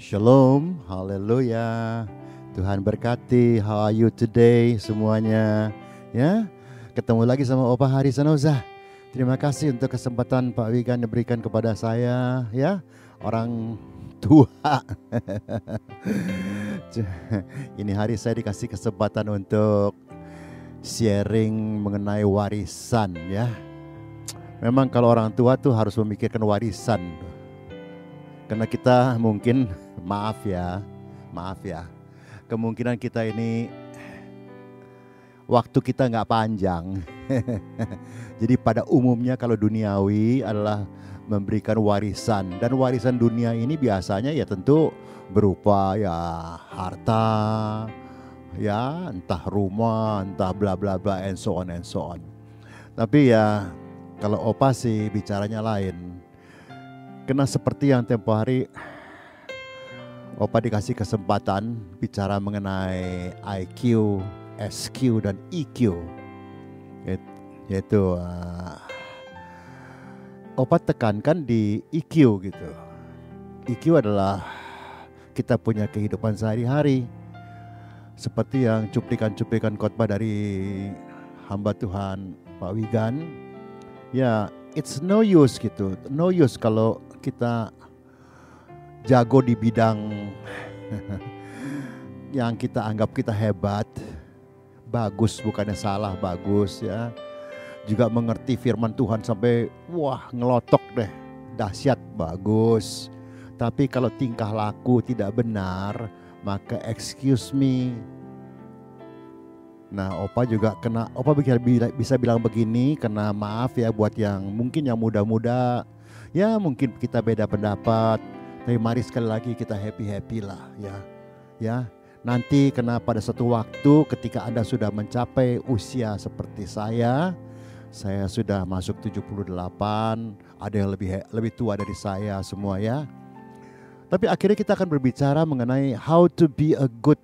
Shalom, haleluya. Tuhan berkati. How are you today semuanya? Ya, ketemu lagi sama Opa Hari Sanoza. Terima kasih untuk kesempatan Pak Wigan diberikan kepada saya, ya, orang tua. Ini hari saya dikasih kesempatan untuk sharing mengenai warisan, ya. Memang kalau orang tua tuh harus memikirkan warisan. Karena kita mungkin maaf ya, maaf ya. Kemungkinan kita ini waktu kita nggak panjang. Jadi pada umumnya kalau duniawi adalah memberikan warisan dan warisan dunia ini biasanya ya tentu berupa ya harta, ya entah rumah, entah bla bla bla and so on and so on. Tapi ya kalau opa sih bicaranya lain. Kena seperti yang tempo hari Opa dikasih kesempatan bicara mengenai IQ, SQ dan EQ. Yaitu uh, Opa tekankan di EQ gitu. EQ adalah kita punya kehidupan sehari-hari. Seperti yang cuplikan-cuplikan khotbah dari hamba Tuhan Pak Wigan. Ya, it's no use gitu. No use kalau kita jago di bidang yang kita anggap kita hebat, bagus bukannya salah, bagus ya. Juga mengerti firman Tuhan sampai wah ngelotok deh, dahsyat, bagus. Tapi kalau tingkah laku tidak benar, maka excuse me. Nah, Opa juga kena, Opa bisa bilang begini, karena maaf ya buat yang mungkin yang muda-muda, ya mungkin kita beda pendapat, tapi mari sekali lagi kita happy-happy lah ya. Ya, nanti kena pada satu waktu ketika Anda sudah mencapai usia seperti saya, saya sudah masuk 78, ada yang lebih lebih tua dari saya semua ya. Tapi akhirnya kita akan berbicara mengenai how to be a good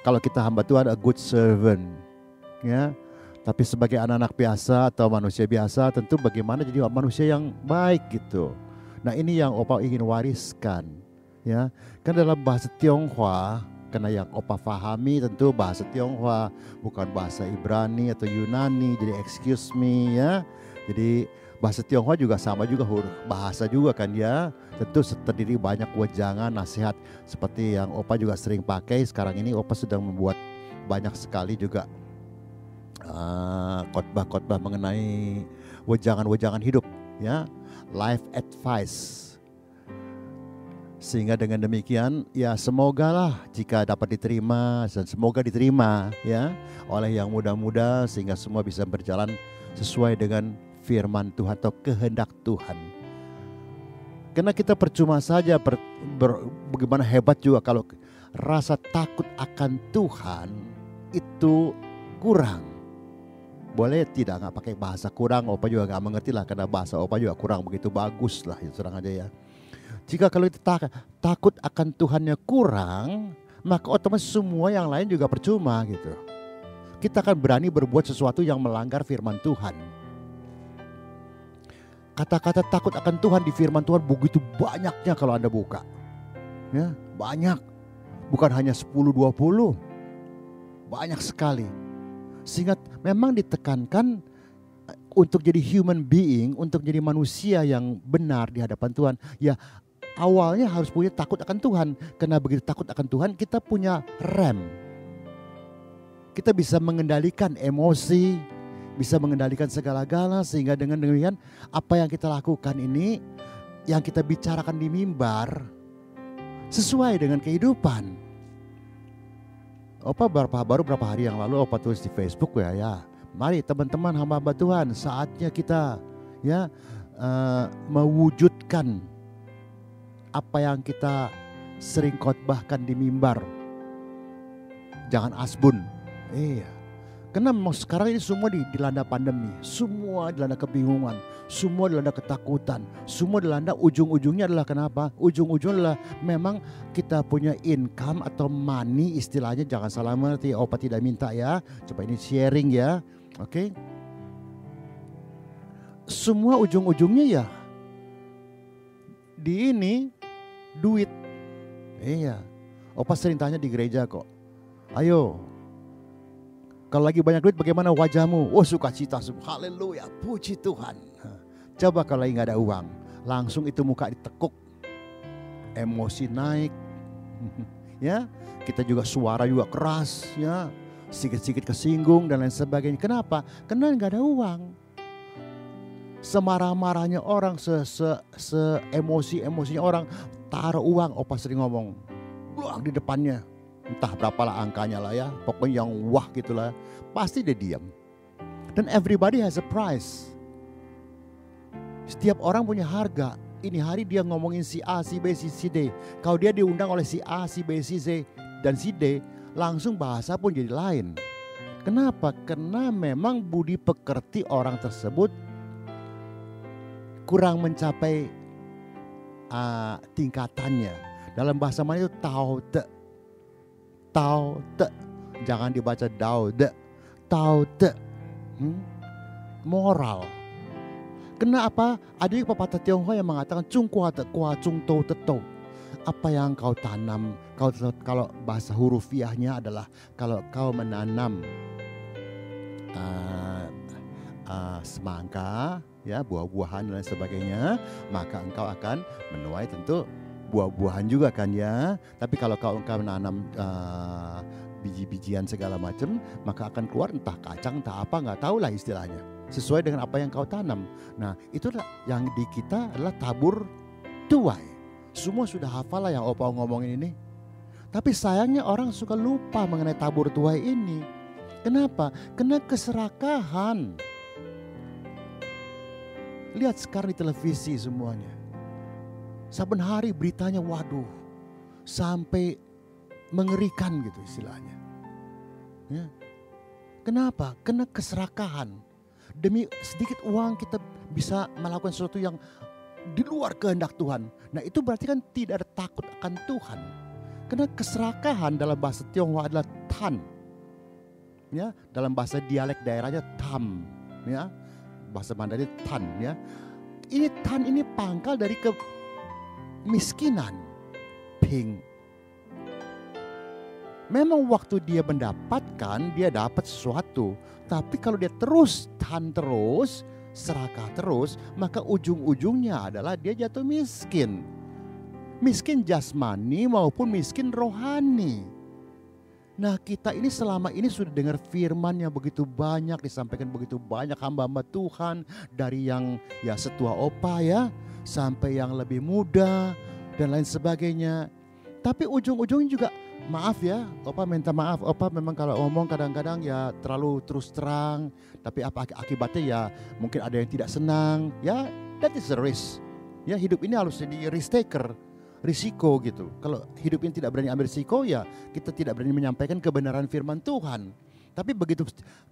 kalau kita hamba Tuhan a good servant ya. Tapi sebagai anak-anak biasa atau manusia biasa tentu bagaimana jadi manusia yang baik gitu. Nah ini yang Opa ingin wariskan. ya. Kan dalam bahasa Tionghoa, karena yang Opa fahami tentu bahasa Tionghoa, bukan bahasa Ibrani atau Yunani, jadi excuse me ya. Jadi bahasa Tionghoa juga sama juga huruf bahasa juga kan ya. Tentu terdiri banyak wejangan, nasihat seperti yang Opa juga sering pakai. Sekarang ini Opa sedang membuat banyak sekali juga uh, khotbah-khotbah mengenai wejangan-wejangan hidup ya life advice. Sehingga dengan demikian ya semogalah jika dapat diterima dan semoga diterima ya oleh yang muda-muda sehingga semua bisa berjalan sesuai dengan firman Tuhan atau kehendak Tuhan. Karena kita percuma saja ber, ber, bagaimana hebat juga kalau rasa takut akan Tuhan itu kurang boleh tidak nggak pakai bahasa kurang? Opa juga nggak mengerti lah karena bahasa opa juga kurang begitu bagus lah itu serang aja ya. Jika kalau kita tak, takut akan Tuhannya kurang maka otomatis semua yang lain juga percuma gitu. Kita akan berani berbuat sesuatu yang melanggar firman Tuhan. Kata-kata takut akan Tuhan di firman Tuhan begitu banyaknya kalau anda buka. Ya banyak. Bukan hanya 10 20 banyak sekali sehingga memang ditekankan eh, untuk jadi human being, untuk jadi manusia yang benar di hadapan Tuhan, ya awalnya harus punya takut akan Tuhan. Karena begitu takut akan Tuhan, kita punya rem. Kita bisa mengendalikan emosi, bisa mengendalikan segala-gala sehingga dengan demikian apa yang kita lakukan ini yang kita bicarakan di mimbar sesuai dengan kehidupan. Opa berapa baru berapa hari yang lalu Opa tulis di Facebook ya ya. Mari teman-teman hamba-hamba Tuhan, saatnya kita ya uh, mewujudkan apa yang kita sering khotbahkan di mimbar. Jangan asbun. Iya. Karena memang sekarang ini semua dilanda pandemi, semua dilanda kebingungan, semua dilanda ketakutan, semua dilanda ujung-ujungnya adalah kenapa? Ujung-ujungnya adalah memang kita punya income atau money istilahnya jangan salah mengerti, opa tidak minta ya, coba ini sharing ya, oke? Okay? Semua ujung-ujungnya ya di ini duit Iya. Opa sering tanya di gereja kok. Ayo, kalau lagi banyak duit bagaimana wajahmu? Oh sukacita, haleluya, puji Tuhan. Coba kalau lagi nggak ada uang, langsung itu muka ditekuk, emosi naik, ya kita juga suara juga keras, ya sedikit-sedikit kesinggung dan lain sebagainya. Kenapa? Karena nggak ada uang. Semarah-marahnya orang, se, se, se orang, taruh uang. Opa sering ngomong, buang di depannya. Entah berapalah angkanya lah ya, pokoknya yang wah gitulah. Pasti dia diam. Dan everybody has a price. Setiap orang punya harga. Ini hari dia ngomongin si A, si B, si, si D. Kalau dia diundang oleh si A, si B, si C, dan si D, langsung bahasa pun jadi lain. Kenapa? Karena memang budi pekerti orang tersebut kurang mencapai uh, tingkatannya. Dalam bahasa mana itu tau te. Tau te. Jangan dibaca dau de. Tau te. Hmm? Moral Kenapa? Ada pepatah Tionghoa yang mengatakan cung kua te kua cung to te to. Apa yang kau tanam, kau kalau bahasa hurufiahnya adalah kalau kau menanam uh, uh, semangka, ya buah-buahan dan sebagainya, maka engkau akan menuai tentu buah-buahan juga kan ya. Tapi kalau kau engkau menanam uh, biji-bijian segala macam, maka akan keluar entah kacang, entah apa nggak tahu lah istilahnya sesuai dengan apa yang kau tanam. Nah, itulah yang di kita adalah tabur tuai. Semua sudah hafal lah yang Opa ngomongin ini. Tapi sayangnya orang suka lupa mengenai tabur tuai ini. Kenapa? Kena keserakahan. Lihat sekarang di televisi semuanya. Saben hari beritanya waduh. Sampai mengerikan gitu istilahnya. Ya. Kenapa? Kena keserakahan demi sedikit uang kita bisa melakukan sesuatu yang di luar kehendak Tuhan. Nah itu berarti kan tidak ada takut akan Tuhan. Karena keserakahan dalam bahasa Tionghoa adalah tan. Ya, dalam bahasa dialek daerahnya tam. Ya, bahasa Mandarin tan. Ya, ini tan ini pangkal dari kemiskinan. Ping Memang waktu dia mendapatkan, dia dapat sesuatu. Tapi kalau dia terus tahan terus, serakah terus, maka ujung-ujungnya adalah dia jatuh miskin. Miskin jasmani maupun miskin rohani. Nah kita ini selama ini sudah dengar firman yang begitu banyak, disampaikan begitu banyak hamba-hamba Tuhan. Dari yang ya setua opa ya, sampai yang lebih muda dan lain sebagainya. Tapi ujung-ujungnya juga maaf ya, Opa minta maaf. Opa memang kalau ngomong kadang-kadang ya terlalu terus terang. Tapi apa akibatnya ya mungkin ada yang tidak senang. Ya that is a risk. Ya hidup ini harus jadi risk taker. Risiko gitu. Kalau hidup ini tidak berani ambil risiko ya kita tidak berani menyampaikan kebenaran firman Tuhan. Tapi begitu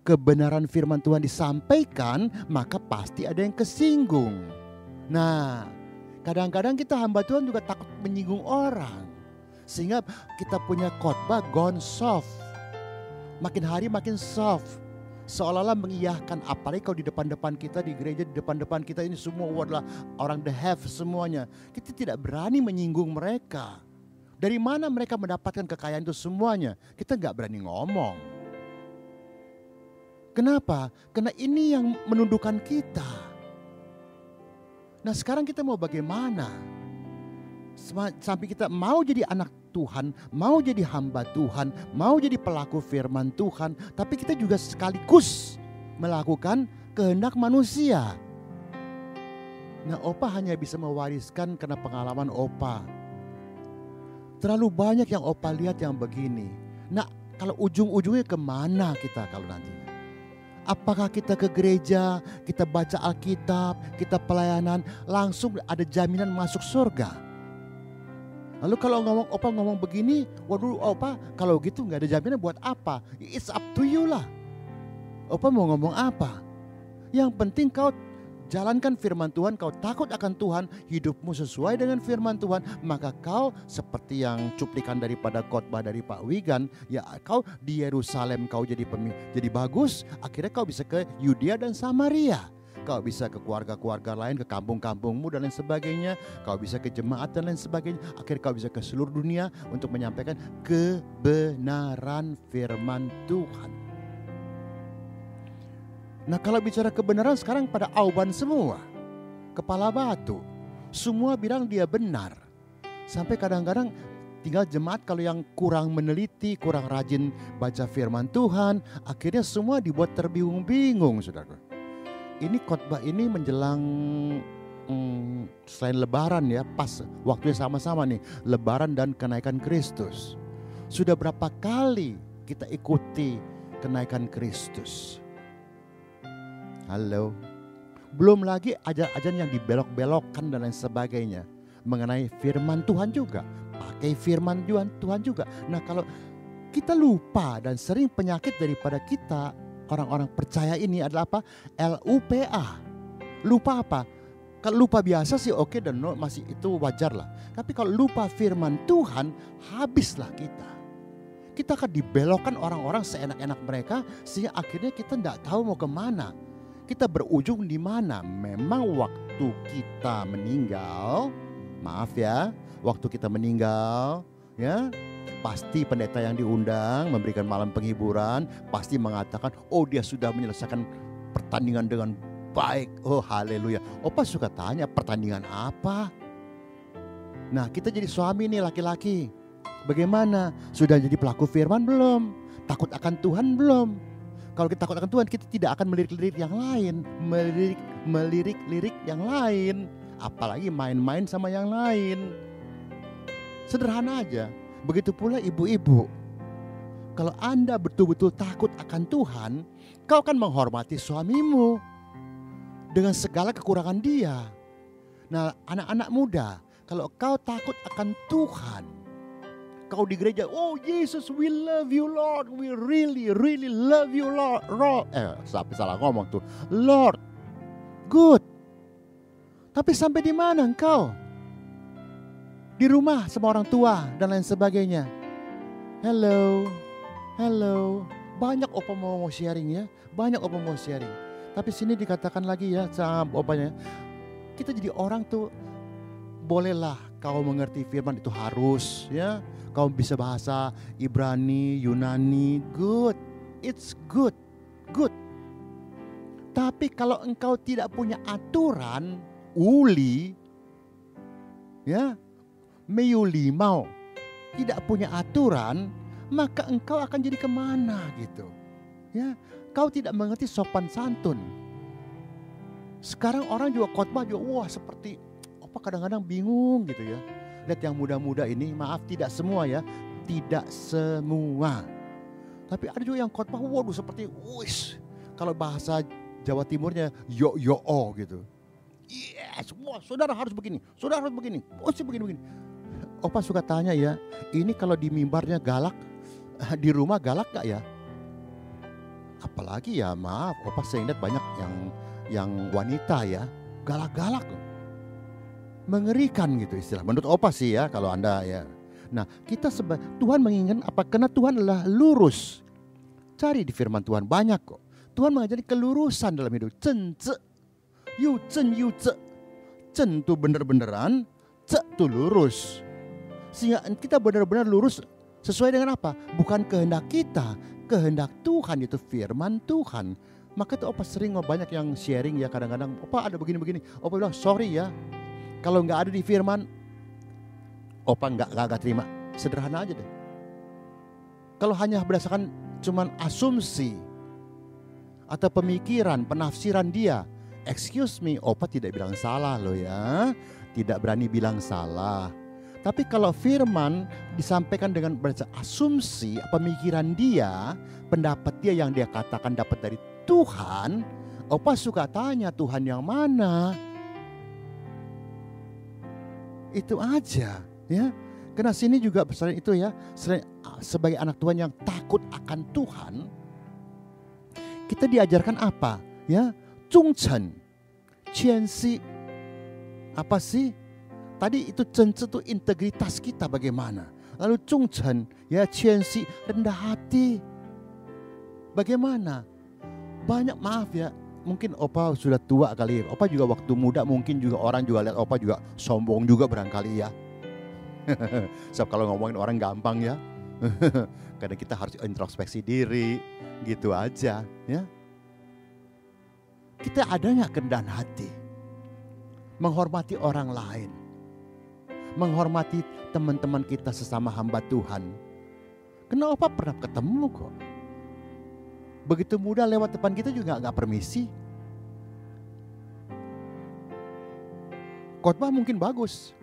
kebenaran firman Tuhan disampaikan, maka pasti ada yang kesinggung. Nah, kadang-kadang kita hamba Tuhan juga takut menyinggung orang. Sehingga kita punya khotbah gone soft. Makin hari makin soft. Seolah-olah mengiyahkan apalagi kalau di depan-depan kita di gereja di depan-depan kita ini semua adalah orang the have semuanya. Kita tidak berani menyinggung mereka. Dari mana mereka mendapatkan kekayaan itu semuanya? Kita nggak berani ngomong. Kenapa? Karena ini yang menundukkan kita. Nah sekarang kita mau bagaimana? Sampai kita mau jadi anak Tuhan, mau jadi hamba Tuhan, mau jadi pelaku firman Tuhan, tapi kita juga sekaligus melakukan kehendak manusia. Nah, Opa hanya bisa mewariskan karena pengalaman Opa. Terlalu banyak yang Opa lihat yang begini. Nah, kalau ujung-ujungnya ke mana kita kalau nanti? Apakah kita ke gereja, kita baca Alkitab, kita pelayanan, langsung ada jaminan masuk surga? Lalu kalau ngomong opa ngomong begini, waduh opa kalau gitu nggak ada jaminan buat apa? It's up to you lah. Opa mau ngomong apa? Yang penting kau jalankan firman Tuhan, kau takut akan Tuhan, hidupmu sesuai dengan firman Tuhan, maka kau seperti yang cuplikan daripada khotbah dari Pak Wigan, ya kau di Yerusalem kau jadi pemi, jadi bagus, akhirnya kau bisa ke Yudea dan Samaria. Kau bisa ke keluarga-keluarga lain, ke kampung-kampungmu dan lain sebagainya, kau bisa ke jemaat dan lain sebagainya, akhirnya kau bisa ke seluruh dunia untuk menyampaikan kebenaran firman Tuhan. Nah kalau bicara kebenaran sekarang pada auban semua. Kepala batu. Semua bilang dia benar. Sampai kadang-kadang tinggal jemaat kalau yang kurang meneliti, kurang rajin baca firman Tuhan. Akhirnya semua dibuat terbingung-bingung saudara. Ini khotbah ini menjelang hmm, selain lebaran ya pas waktunya sama-sama nih. Lebaran dan kenaikan Kristus. Sudah berapa kali kita ikuti kenaikan Kristus? Halo. Belum lagi ajaran-ajaran yang dibelok-belokkan dan lain sebagainya. Mengenai firman Tuhan juga. Pakai firman Tuhan, Tuhan juga. Nah kalau kita lupa dan sering penyakit daripada kita orang-orang percaya ini adalah apa? LUPA. Lupa apa? Kalau lupa biasa sih oke okay, dan no, masih itu wajar lah. Tapi kalau lupa firman Tuhan, habislah kita. Kita akan dibelokkan orang-orang seenak-enak mereka sehingga akhirnya kita tidak tahu mau ke mana kita berujung di mana? Memang waktu kita meninggal, maaf ya, waktu kita meninggal, ya, pasti pendeta yang diundang memberikan malam penghiburan, pasti mengatakan, oh dia sudah menyelesaikan pertandingan dengan baik. Oh haleluya. Opa suka tanya pertandingan apa? Nah kita jadi suami nih laki-laki. Bagaimana? Sudah jadi pelaku firman belum? Takut akan Tuhan belum? Kalau kita takut akan Tuhan, kita tidak akan melirik-lirik yang lain, melirik melirik-lirik yang lain, apalagi main-main sama yang lain. Sederhana aja. Begitu pula ibu-ibu. Kalau Anda betul-betul takut akan Tuhan, kau akan menghormati suamimu dengan segala kekurangan dia. Nah, anak-anak muda, kalau kau takut akan Tuhan, kau di gereja, oh Jesus, we love you Lord, we really, really love you Lord. Lord. Eh, sampai salah ngomong tuh, Lord, good. Tapi sampai di mana engkau? Di rumah sama orang tua dan lain sebagainya. Hello, hello. Banyak opa mau sharing ya, banyak opa mau sharing. Tapi sini dikatakan lagi ya sama opanya, kita jadi orang tuh bolehlah kau mengerti firman itu harus ya kau bisa bahasa Ibrani, Yunani, good. It's good. Good. Tapi kalau engkau tidak punya aturan, uli, ya, meyuli mau, tidak punya aturan, maka engkau akan jadi ke mana gitu. Ya, kau tidak mengerti sopan santun. Sekarang orang juga khotbah juga, wah seperti apa kadang-kadang bingung gitu ya Lihat yang muda-muda ini, maaf tidak semua ya, tidak semua. Tapi ada juga yang khotbah, waduh seperti wis. Kalau bahasa Jawa Timurnya yo yo o gitu. Yes, semua saudara harus begini, saudara harus begini, oh sih begini begini. Opa suka tanya ya, ini kalau di mimbarnya galak, di rumah galak gak ya? Apalagi ya maaf, opa sering lihat banyak yang yang wanita ya, galak-galak mengerikan gitu istilah. Menurut Opa sih ya kalau Anda ya. Nah kita seba Tuhan menginginkan apa? Karena Tuhan adalah lurus. Cari di firman Tuhan banyak kok. Tuhan mengajari kelurusan dalam hidup. Cen ce. Yu cen yu ce. Cen itu bener-beneran. Ce itu lurus. Sehingga kita benar-benar lurus sesuai dengan apa? Bukan kehendak kita. Kehendak Tuhan itu firman Tuhan. Maka itu Opa sering banyak yang sharing ya kadang-kadang. Opa ada begini-begini. Opa bilang sorry ya kalau nggak ada di firman, opa nggak nggak terima. Sederhana aja deh. Kalau hanya berdasarkan cuman asumsi atau pemikiran, penafsiran dia, excuse me, opa tidak bilang salah loh ya. Tidak berani bilang salah. Tapi kalau firman disampaikan dengan asumsi, pemikiran dia, pendapat dia yang dia katakan dapat dari Tuhan, opa suka tanya Tuhan yang mana? Itu aja ya. Karena sini juga selain itu ya, selain, sebagai anak Tuhan yang takut akan Tuhan, kita diajarkan apa? Ya, Chen, ciensi. Apa sih? Tadi itu chen itu integritas kita bagaimana? Lalu Chen, ya ciensi rendah hati. Bagaimana? Banyak maaf ya, mungkin Opa sudah tua kali. Opa juga waktu muda mungkin juga orang juga lihat Opa juga sombong juga barangkali ya. so kalau ngomongin orang gampang ya. Karena kita harus introspeksi diri, gitu aja ya. Kita ada nggak hati? Menghormati orang lain. Menghormati teman-teman kita sesama hamba Tuhan. Kenapa pernah ketemu kok? Begitu mudah lewat depan kita juga nggak permisi. Khotbah mungkin bagus.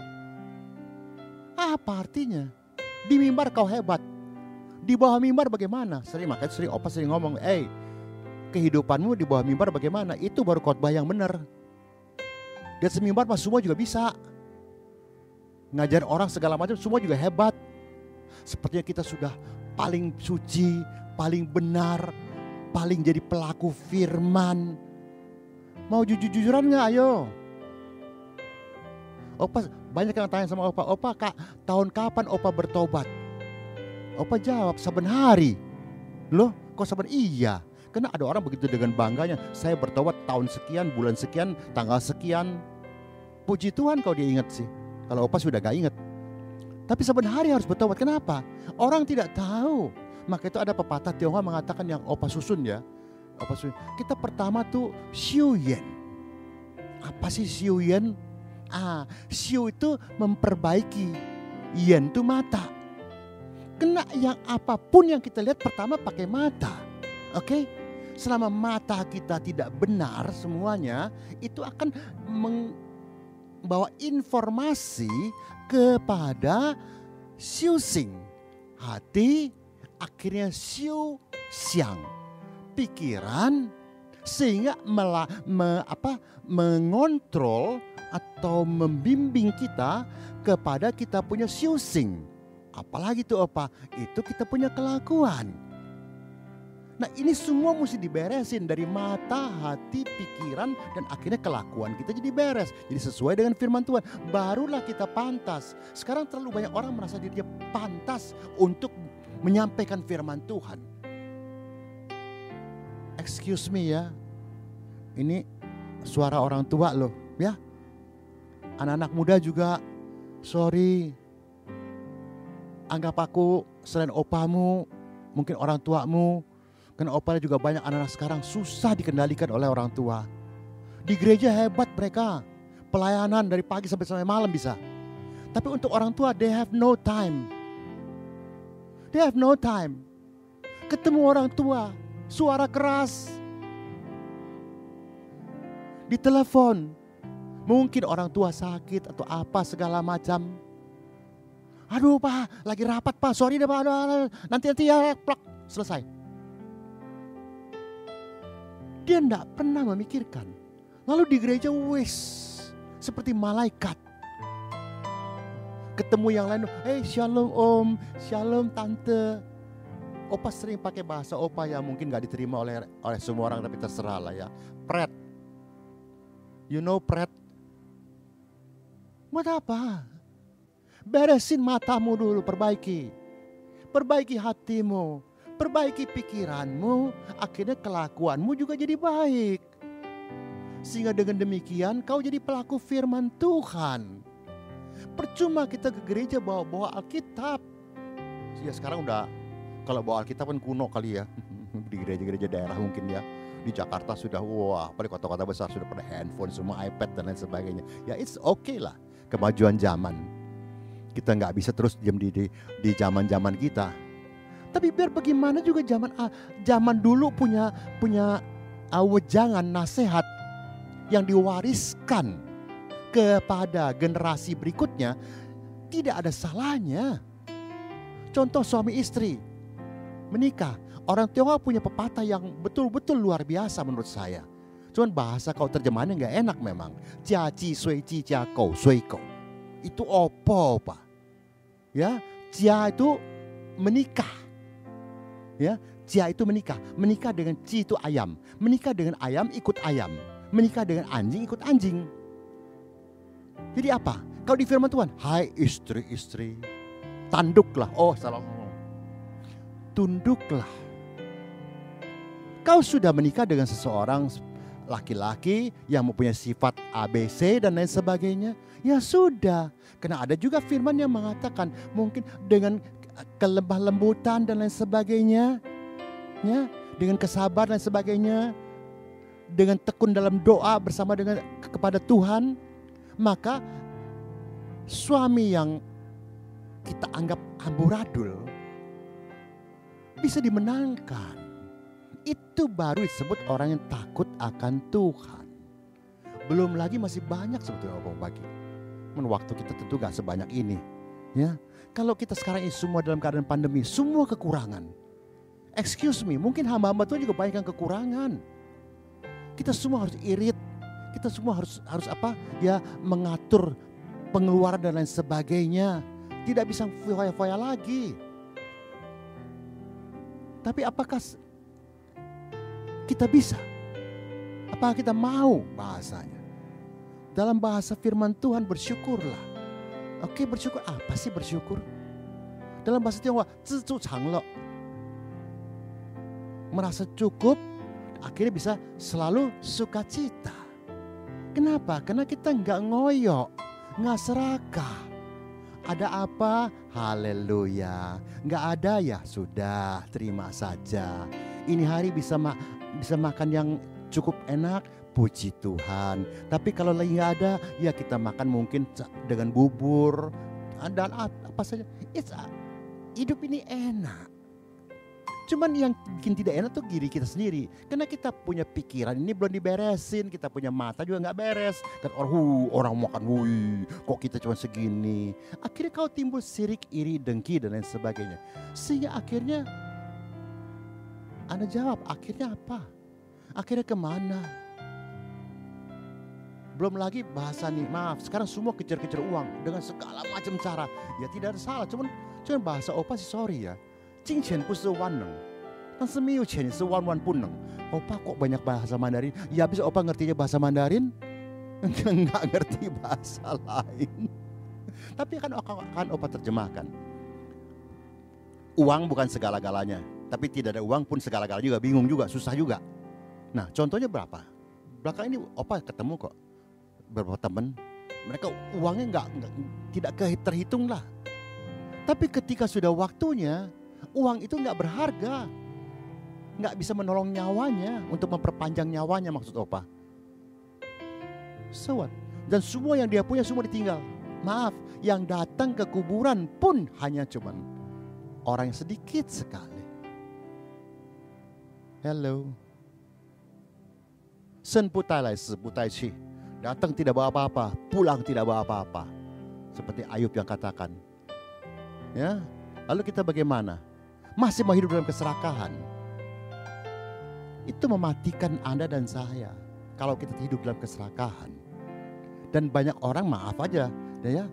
Apa artinya? Di mimbar kau hebat. Di bawah mimbar bagaimana? Sering makanya sering opa sering ngomong, eh hey, kehidupanmu di bawah mimbar bagaimana? Itu baru khotbah yang benar. Di atas mimbar mah semua juga bisa. Ngajar orang segala macam semua juga hebat. Sepertinya kita sudah paling suci, paling benar, paling jadi pelaku firman. Mau jujur-jujuran nggak? Ayo. Opa banyak yang tanya sama Opa, Opa kak tahun kapan Opa bertobat? Opa jawab saben hari. Loh kok saben iya? Karena ada orang begitu dengan bangganya, saya bertobat tahun sekian, bulan sekian, tanggal sekian. Puji Tuhan kalau dia ingat sih. Kalau Opa sudah gak ingat. Tapi saben hari harus bertobat. Kenapa? Orang tidak tahu maka itu ada pepatah Tionghoa mengatakan yang opa susun ya. Opa susun. Kita pertama tuh xiu yen. Apa sih xiu yen? Ah, xiu itu memperbaiki. Yen itu mata. Kena yang apa pun yang kita lihat pertama pakai mata. Oke? Okay? Selama mata kita tidak benar semuanya, itu akan membawa informasi kepada xiu xing. Hati, akhirnya siu siang pikiran sehingga mela, me, apa, mengontrol atau membimbing kita kepada kita punya siu sing. Apalagi itu apa? Itu kita punya kelakuan. Nah ini semua mesti diberesin dari mata, hati, pikiran dan akhirnya kelakuan kita jadi beres. Jadi sesuai dengan firman Tuhan. Barulah kita pantas. Sekarang terlalu banyak orang merasa dirinya pantas untuk menyampaikan firman Tuhan. Excuse me ya, ini suara orang tua loh ya. Anak-anak muda juga, sorry. Anggap aku selain opamu, mungkin orang tuamu. Karena opanya juga banyak anak-anak sekarang susah dikendalikan oleh orang tua. Di gereja hebat mereka, pelayanan dari pagi sampai sampai malam bisa. Tapi untuk orang tua, they have no time They have no time. Ketemu orang tua, suara keras. Di telepon, mungkin orang tua sakit atau apa segala macam. Aduh pak, lagi rapat pak, sorry deh pak, aduh, nanti nanti ya, plak, selesai. Dia tidak pernah memikirkan. Lalu di gereja wis seperti malaikat ketemu yang lain, hey shalom om, shalom tante. Opa sering pakai bahasa opa yang mungkin gak diterima oleh oleh semua orang tapi terserah lah ya. Pret. You know pret? Buat apa? Beresin matamu dulu, perbaiki. Perbaiki hatimu, perbaiki pikiranmu, akhirnya kelakuanmu juga jadi baik. Sehingga dengan demikian kau jadi pelaku firman Tuhan. Percuma kita ke gereja bawa-bawa Alkitab. Ya sekarang udah kalau bawa Alkitab kan kuno kali ya. Di gereja-gereja daerah mungkin ya. Di Jakarta sudah wah, pada kota-kota besar sudah pada handphone, semua iPad dan lain sebagainya. Ya it's okay lah kemajuan zaman. Kita nggak bisa terus diam di di, di zaman-zaman kita. Tapi biar bagaimana juga zaman zaman dulu punya punya wejangan nasihat yang diwariskan kepada generasi berikutnya tidak ada salahnya. Contoh suami istri menikah. Orang Tionghoa punya pepatah yang betul-betul luar biasa menurut saya. Cuman bahasa kau terjemahannya nggak enak memang. Jia ji sui ji jia kou sui kou. Itu opo pak. Ya, jia itu menikah. Ya, jia itu menikah. Menikah dengan ci itu ayam. Menikah dengan ayam ikut ayam. Menikah dengan anjing ikut anjing. Jadi apa? Kalau di firman Tuhan, hai istri-istri, tanduklah. Oh, ngomong. Tunduklah. Kau sudah menikah dengan seseorang laki-laki yang mempunyai sifat ABC dan lain sebagainya, ya sudah. Karena ada juga firman yang mengatakan mungkin dengan kelembah lembutan dan lain sebagainya, ya, dengan kesabaran dan sebagainya, dengan tekun dalam doa bersama dengan kepada Tuhan, maka suami yang kita anggap amburadul bisa dimenangkan. Itu baru disebut orang yang takut akan Tuhan. Belum lagi masih banyak sebetulnya. Men waktu kita tentu gak sebanyak ini. Ya, kalau kita sekarang ini semua dalam keadaan pandemi, semua kekurangan. Excuse me, mungkin hamba-hamba Tuhan juga banyak yang kekurangan. Kita semua harus irit, kita semua harus harus apa? Ya, mengatur pengeluaran dan lain sebagainya. Tidak bisa foya-foya lagi. Tapi apakah kita bisa? Apakah kita mau bahasanya? Dalam bahasa firman Tuhan bersyukurlah. Oke bersyukur, apa sih bersyukur? Dalam bahasa Tionghoa, lo Merasa cukup, akhirnya bisa selalu sukacita. Kenapa? Karena kita nggak ngoyok, nggak serakah. Ada apa? Haleluya. Nggak ada ya sudah, terima saja. Ini hari bisa ma bisa makan yang cukup enak, puji Tuhan. Tapi kalau lagi nggak ada, ya kita makan mungkin dengan bubur dan apa saja. It's, hidup ini enak. Cuman yang bikin tidak enak tuh diri kita sendiri. Karena kita punya pikiran ini belum diberesin. Kita punya mata juga nggak beres. Dan orang, orang makan, hui, kok kita cuma segini. Akhirnya kau timbul sirik, iri, dengki dan lain sebagainya. Sehingga akhirnya Anda jawab, akhirnya apa? Akhirnya ke mana? Belum lagi bahasa nih, maaf sekarang semua kejar-kejar uang dengan segala macam cara. Ya tidak ada salah, cuman cuman bahasa opa sih sorry ya. Cincin pun sewaneng. Dan semiu cincin sewan-wan puneng. Opa kok banyak bahasa Mandarin? Ya bisa opa ngertinya bahasa Mandarin? Enggak ngerti bahasa lain. Tapi kan akan opa terjemahkan. Uang bukan segala-galanya, tapi tidak ada uang pun segala-galanya juga bingung juga, susah juga. Nah, contohnya berapa? Belakang ini opa ketemu kok beberapa teman, mereka uangnya nggak tidak terhitung lah. Tapi ketika sudah waktunya, uang itu nggak berharga. Nggak bisa menolong nyawanya untuk memperpanjang nyawanya maksud opa. So what? Dan semua yang dia punya semua ditinggal. Maaf, yang datang ke kuburan pun hanya cuman orang yang sedikit sekali. Hello. Sen putai lai, si putai chi. Datang tidak bawa apa-apa, pulang tidak bawa apa-apa. Seperti Ayub yang katakan. Ya, lalu kita bagaimana? masih mau hidup dalam keserakahan, itu mematikan Anda dan saya. Kalau kita hidup dalam keserakahan. Dan banyak orang maaf aja, ya,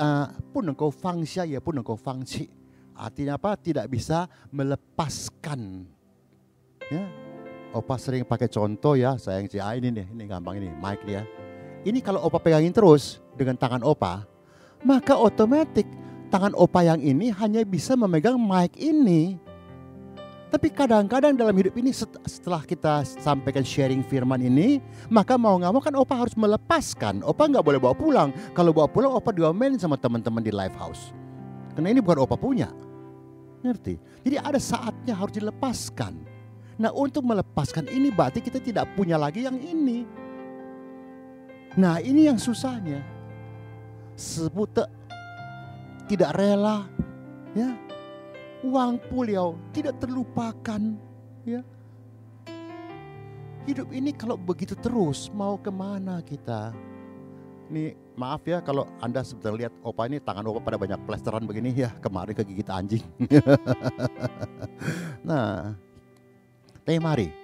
uh, pun engkau fangsia ya pun engkau fangci. Artinya apa? Tidak bisa melepaskan. Ya, Opa sering pakai contoh ya, sayang si ini nih, ini gampang ini, mic dia. Ini kalau Opa pegangin terus dengan tangan Opa, maka otomatis tangan opa yang ini hanya bisa memegang mic ini. Tapi kadang-kadang dalam hidup ini setelah kita sampaikan sharing firman ini, maka mau nggak mau kan opa harus melepaskan. Opa nggak boleh bawa pulang. Kalau bawa pulang opa diomelin sama teman-teman di live house. Karena ini bukan opa punya. Ngerti? Jadi ada saatnya harus dilepaskan. Nah untuk melepaskan ini berarti kita tidak punya lagi yang ini. Nah ini yang susahnya. Sebut tidak rela, ya. Uang puliau tidak terlupakan, ya. Hidup ini kalau begitu terus mau ke mana kita? Ini maaf ya kalau Anda sebentar lihat opa ini tangan opa pada banyak plesteran begini ya kemarin kegigit anjing. nah, tapi mari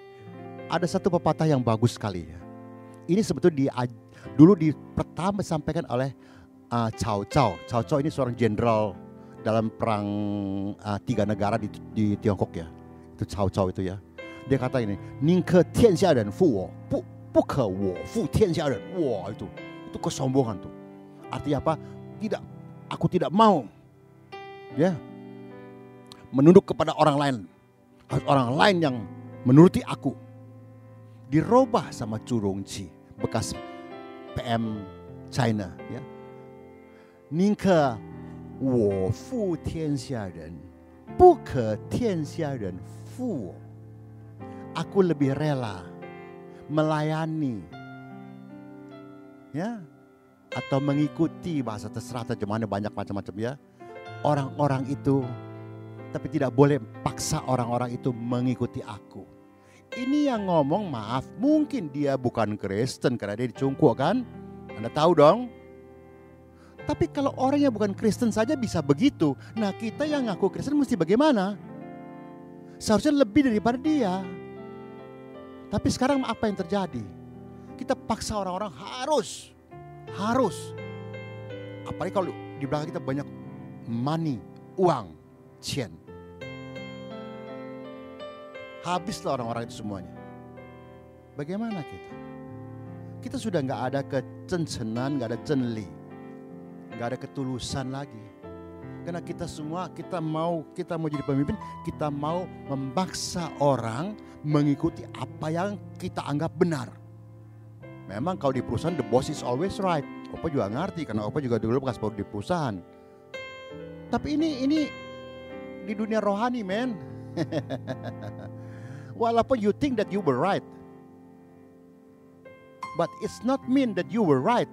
ada satu pepatah yang bagus sekali ya. Ini sebetulnya di, dulu di pertama disampaikan oleh uh, Cao Cao. Cao Cao ini seorang jenderal dalam perang uh, tiga negara di, di Tiongkok ya. Itu Cao Cao itu ya. Dia kata ini, "Ningke tianxia ren fu wo, bu buke wo fu tianxia ren." Wah, itu itu kesombongan tuh. Artinya apa? Tidak aku tidak mau ya menunduk kepada orang lain. Orang lain yang menuruti aku. dirubah sama Curungci, bekas PM China ya. 宁可我负天下人，不可天下人负我。Aku lebih rela melayani ya atau mengikuti bahasa terserah terjemahannya banyak macam-macam ya orang-orang itu tapi tidak boleh paksa orang-orang itu mengikuti aku ini yang ngomong maaf mungkin dia bukan Kristen karena dia dicungkuk kan Anda tahu dong tapi kalau orangnya bukan Kristen saja bisa begitu nah kita yang ngaku Kristen mesti bagaimana seharusnya lebih daripada dia tapi sekarang apa yang terjadi? Kita paksa orang-orang harus, harus. Apalagi kalau di belakang kita banyak money, uang, cien. Habislah orang-orang itu semuanya. Bagaimana kita? Kita sudah nggak ada kecencenan, nggak ada cenli, nggak ada ketulusan lagi. Karena kita semua kita mau kita mau jadi pemimpin, kita mau memaksa orang mengikuti apa yang kita anggap benar. Memang kalau di perusahaan the boss is always right. Opa juga ngerti karena Opa juga dulu bekas di perusahaan. Tapi ini ini di dunia rohani, men. Walaupun you think that you were right. But it's not mean that you were right.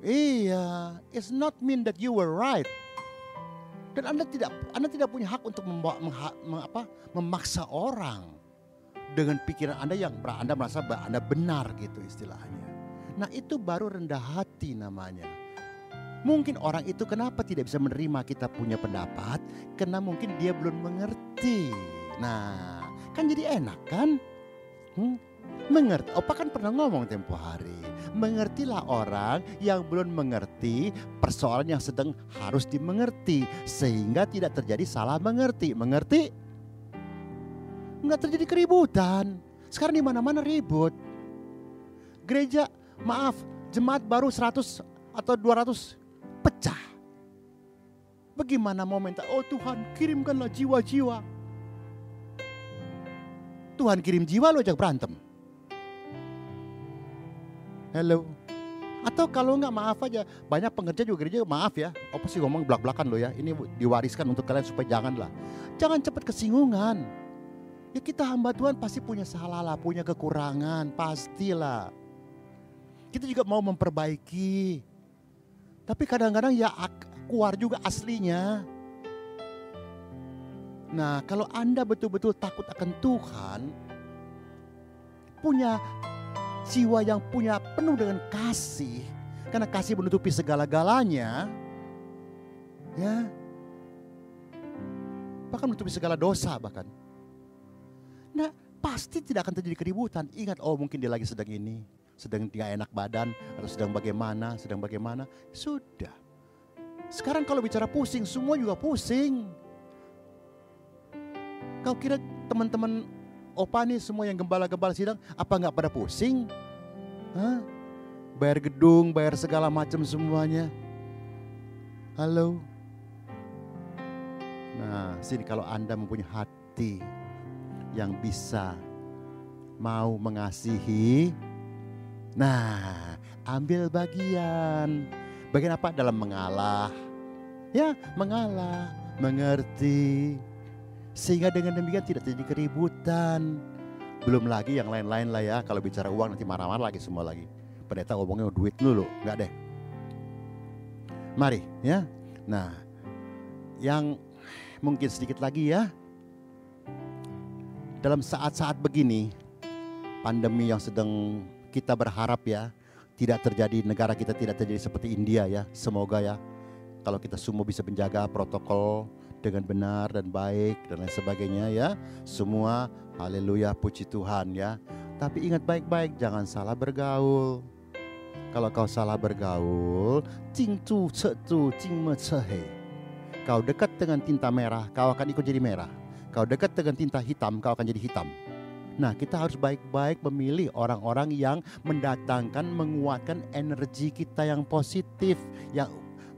Iya, it's not mean that you were right. Dan Anda tidak Anda tidak punya hak untuk membawa, mengha, mem, apa, memaksa orang dengan pikiran Anda yang Anda merasa bahwa Anda benar gitu istilahnya. Nah, itu baru rendah hati namanya. Mungkin orang itu kenapa tidak bisa menerima kita punya pendapat? Karena mungkin dia belum mengerti. Nah, kan jadi enak kan? Hmm? Mengerti. Opa kan pernah ngomong tempo hari. Mengertilah orang yang belum mengerti persoalan yang sedang harus dimengerti. Sehingga tidak terjadi salah mengerti. Mengerti? Enggak terjadi keributan. Sekarang di mana-mana ribut. Gereja, maaf, jemaat baru 100 atau 200 pecah. Bagaimana mau minta, oh Tuhan kirimkanlah jiwa-jiwa. Tuhan kirim jiwa lo ajak berantem. Hello. Atau kalau enggak maaf aja, banyak pengerja juga gereja maaf ya. Apa sih ngomong belak-belakan lo ya? Ini diwariskan untuk kalian supaya janganlah. Jangan cepat kesinggungan. Ya kita hamba Tuhan pasti punya salah lah, punya kekurangan, pastilah. Kita juga mau memperbaiki. Tapi kadang-kadang ya keluar juga aslinya. Nah kalau Anda betul-betul takut akan Tuhan, punya jiwa yang punya penuh dengan kasih, karena kasih menutupi segala-galanya, ya, bahkan menutupi segala dosa bahkan. Nah, pasti tidak akan terjadi keributan. Ingat, oh mungkin dia lagi sedang ini, sedang tidak enak badan, atau sedang bagaimana, sedang bagaimana. Sudah. Sekarang kalau bicara pusing, semua juga pusing. Kau kira teman-teman Opa nih semua yang gembala-gembala sidang, apa nggak pada pusing? Hah? Bayar gedung, bayar segala macam semuanya. Halo? Nah, sini kalau Anda mempunyai hati yang bisa mau mengasihi, nah ambil bagian. Bagian apa? Dalam mengalah. Ya, mengalah, mengerti, sehingga dengan demikian tidak terjadi keributan. Belum lagi yang lain-lain lah ya. Kalau bicara uang nanti marah-marah lagi semua lagi. Pendeta ngomongnya duit dulu. Enggak deh. Mari ya. Nah yang mungkin sedikit lagi ya. Dalam saat-saat begini, pandemi yang sedang kita berharap ya, tidak terjadi negara kita tidak terjadi seperti India ya. Semoga ya, kalau kita semua bisa menjaga protokol dengan benar dan baik dan lain sebagainya ya. Semua haleluya puji Tuhan ya. Tapi ingat baik-baik jangan salah bergaul. Kalau kau salah bergaul, cing tu ce tu cing me he. Kau dekat dengan tinta merah, kau akan ikut jadi merah. Kau dekat dengan tinta hitam, kau akan jadi hitam. Nah, kita harus baik-baik memilih orang-orang yang mendatangkan, menguatkan energi kita yang positif, yang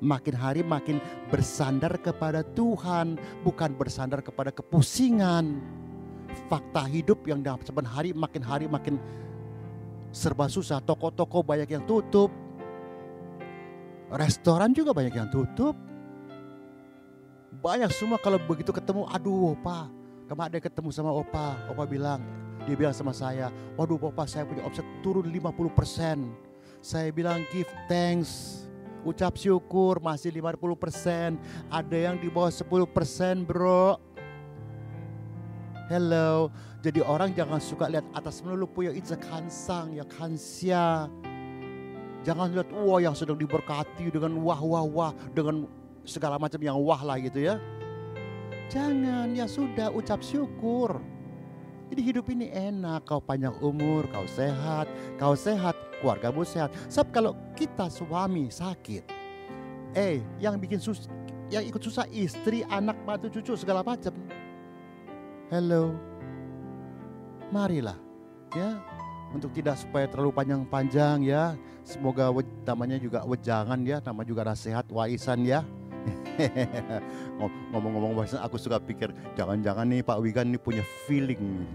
makin hari makin bersandar kepada Tuhan, bukan bersandar kepada kepusingan. fakta hidup yang dalam seben hari makin hari makin serba susah. Toko-toko banyak yang tutup. Restoran juga banyak yang tutup. Banyak semua kalau begitu ketemu, aduh opa. Kemarin ketemu sama opa, opa bilang, dia bilang sama saya, waduh opa saya punya omset turun 50%. Saya bilang give thanks, ucap syukur masih 50%. Ada yang di bawah 10% bro. Hello, jadi orang jangan suka lihat atas melulu punya it's a kansang ya kansia. Jangan lihat wah yang sedang diberkati dengan wah wah wah dengan segala macam yang wah lah gitu ya. Jangan ya sudah ucap syukur. Jadi hidup ini enak, kau panjang umur, kau sehat, kau sehat, keluargamu sehat. Sebab kalau kita suami sakit, eh yang bikin sus, yang ikut susah istri, anak, batu, cucu segala macam hello. Marilah ya untuk tidak supaya terlalu panjang-panjang ya. Semoga namanya juga wejangan ya, nama juga nasihat waisan ya. Ngomong-ngomong waisan aku suka pikir jangan-jangan nih Pak Wigan nih punya feeling,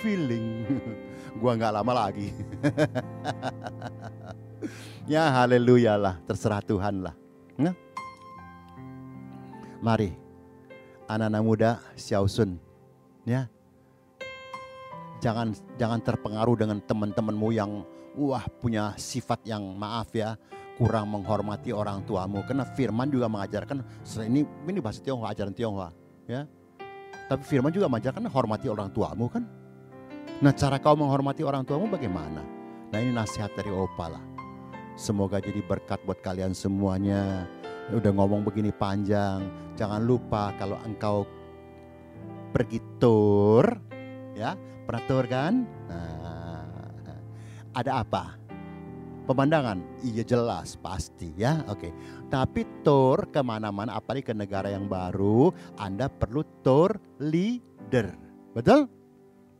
feeling. Gua nggak lama lagi. ya haleluya lah, terserah Tuhan lah. Nah. Mari anak-anak muda Xiaosun ya jangan jangan terpengaruh dengan teman-temanmu yang wah punya sifat yang maaf ya kurang menghormati orang tuamu. Karena firman juga mengajarkan ini ini bahasa Tionghoa ajaran Tionghoa. Ya. Tapi firman juga mengajarkan hormati orang tuamu kan? Nah cara kau menghormati orang tuamu bagaimana? Nah ini nasihat dari Opa lah. Semoga jadi berkat buat kalian semuanya. Udah ngomong begini panjang. Jangan lupa kalau engkau pergi tour, ya. Pernah tour kan? Nah, ada apa? Pemandangan, iya jelas pasti ya, oke. Tapi tour ke mana-mana, apalagi ke negara yang baru, Anda perlu tour leader, betul?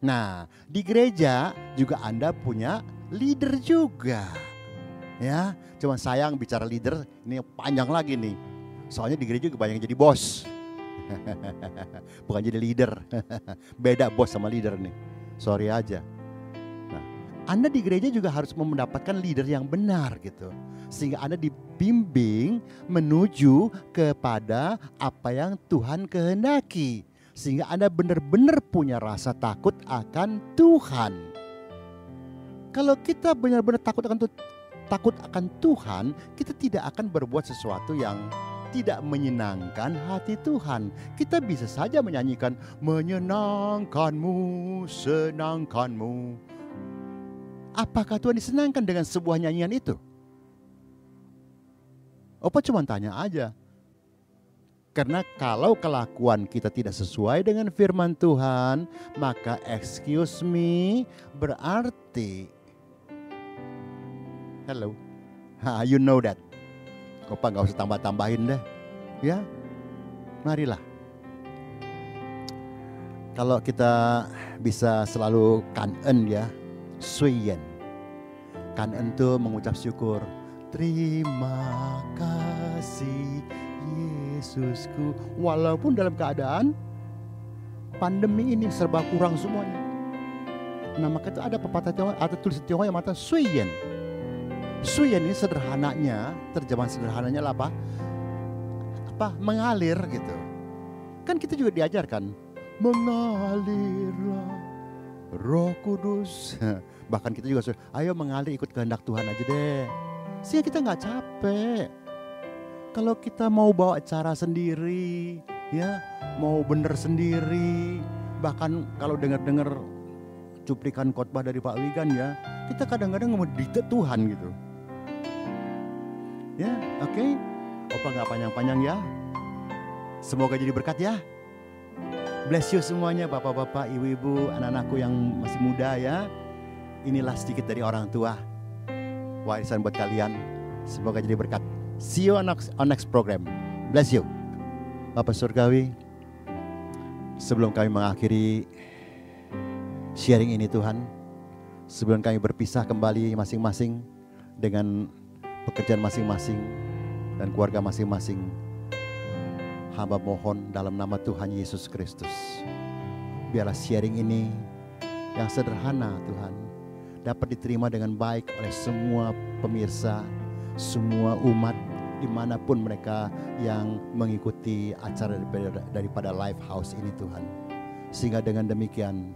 Nah, di gereja juga Anda punya leader juga. Ya, cuma sayang bicara leader ini panjang lagi nih. Soalnya di gereja juga banyak yang jadi bos. Bukan jadi leader. Beda bos sama leader nih. Sorry aja. Anda di gereja juga harus mendapatkan leader yang benar gitu. Sehingga Anda dibimbing menuju kepada apa yang Tuhan kehendaki. Sehingga Anda benar-benar punya rasa takut akan Tuhan. Kalau kita benar-benar takut akan takut akan Tuhan, kita tidak akan berbuat sesuatu yang tidak menyenangkan hati Tuhan. Kita bisa saja menyanyikan menyenangkanmu, senangkanmu. Apakah Tuhan disenangkan dengan sebuah nyanyian itu? Opa cuma tanya aja. Karena kalau kelakuan kita tidak sesuai dengan firman Tuhan, maka excuse me berarti Hello. Ha, you know that Opa nggak usah tambah-tambahin deh. Ya, marilah. Kalau kita bisa selalu kanen ya, suyen. Kanen itu mengucap syukur. Terima kasih Yesusku. Walaupun dalam keadaan pandemi ini serba kurang semuanya. Nah maka itu ada pepatah Tionghoa atau tulis Tionghoa yang mata suyen Suyen ini sederhananya, terjemahan sederhananya lah apa? Apa? Mengalir gitu. Kan kita juga diajarkan mengalirlah Roh Kudus. Bahkan kita juga sudah, ayo mengalir ikut kehendak Tuhan aja deh. Sehingga kita nggak capek. Kalau kita mau bawa cara sendiri, ya mau bener sendiri, bahkan kalau dengar-dengar cuplikan khotbah dari Pak Wigan ya, kita kadang-kadang mau Tuhan gitu. Ya, oke. Okay. Opa nggak panjang-panjang ya. Semoga jadi berkat ya. Bless you semuanya bapak-bapak, ibu-ibu, anak-anakku yang masih muda ya. Inilah sedikit dari orang tua. Warisan buat kalian. Semoga jadi berkat. See you on next, next program. Bless you. Bapak Surgawi, sebelum kami mengakhiri sharing ini Tuhan, sebelum kami berpisah kembali masing-masing dengan pekerjaan masing-masing dan keluarga masing-masing. Hamba mohon dalam nama Tuhan Yesus Kristus. Biarlah sharing ini yang sederhana Tuhan dapat diterima dengan baik oleh semua pemirsa, semua umat di mana pun mereka yang mengikuti acara daripada, daripada Live House ini Tuhan. Sehingga dengan demikian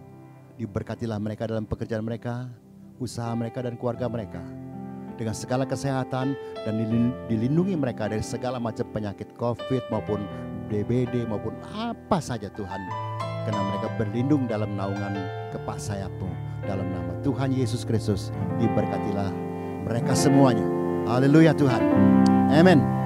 diberkatilah mereka dalam pekerjaan mereka, usaha mereka dan keluarga mereka. Dengan segala kesehatan dan dilindungi mereka dari segala macam penyakit COVID maupun DBD maupun apa saja Tuhan. Karena mereka berlindung dalam naungan kepak sayapmu. Dalam nama Tuhan Yesus Kristus diberkatilah mereka semuanya. Haleluya Tuhan. Amen.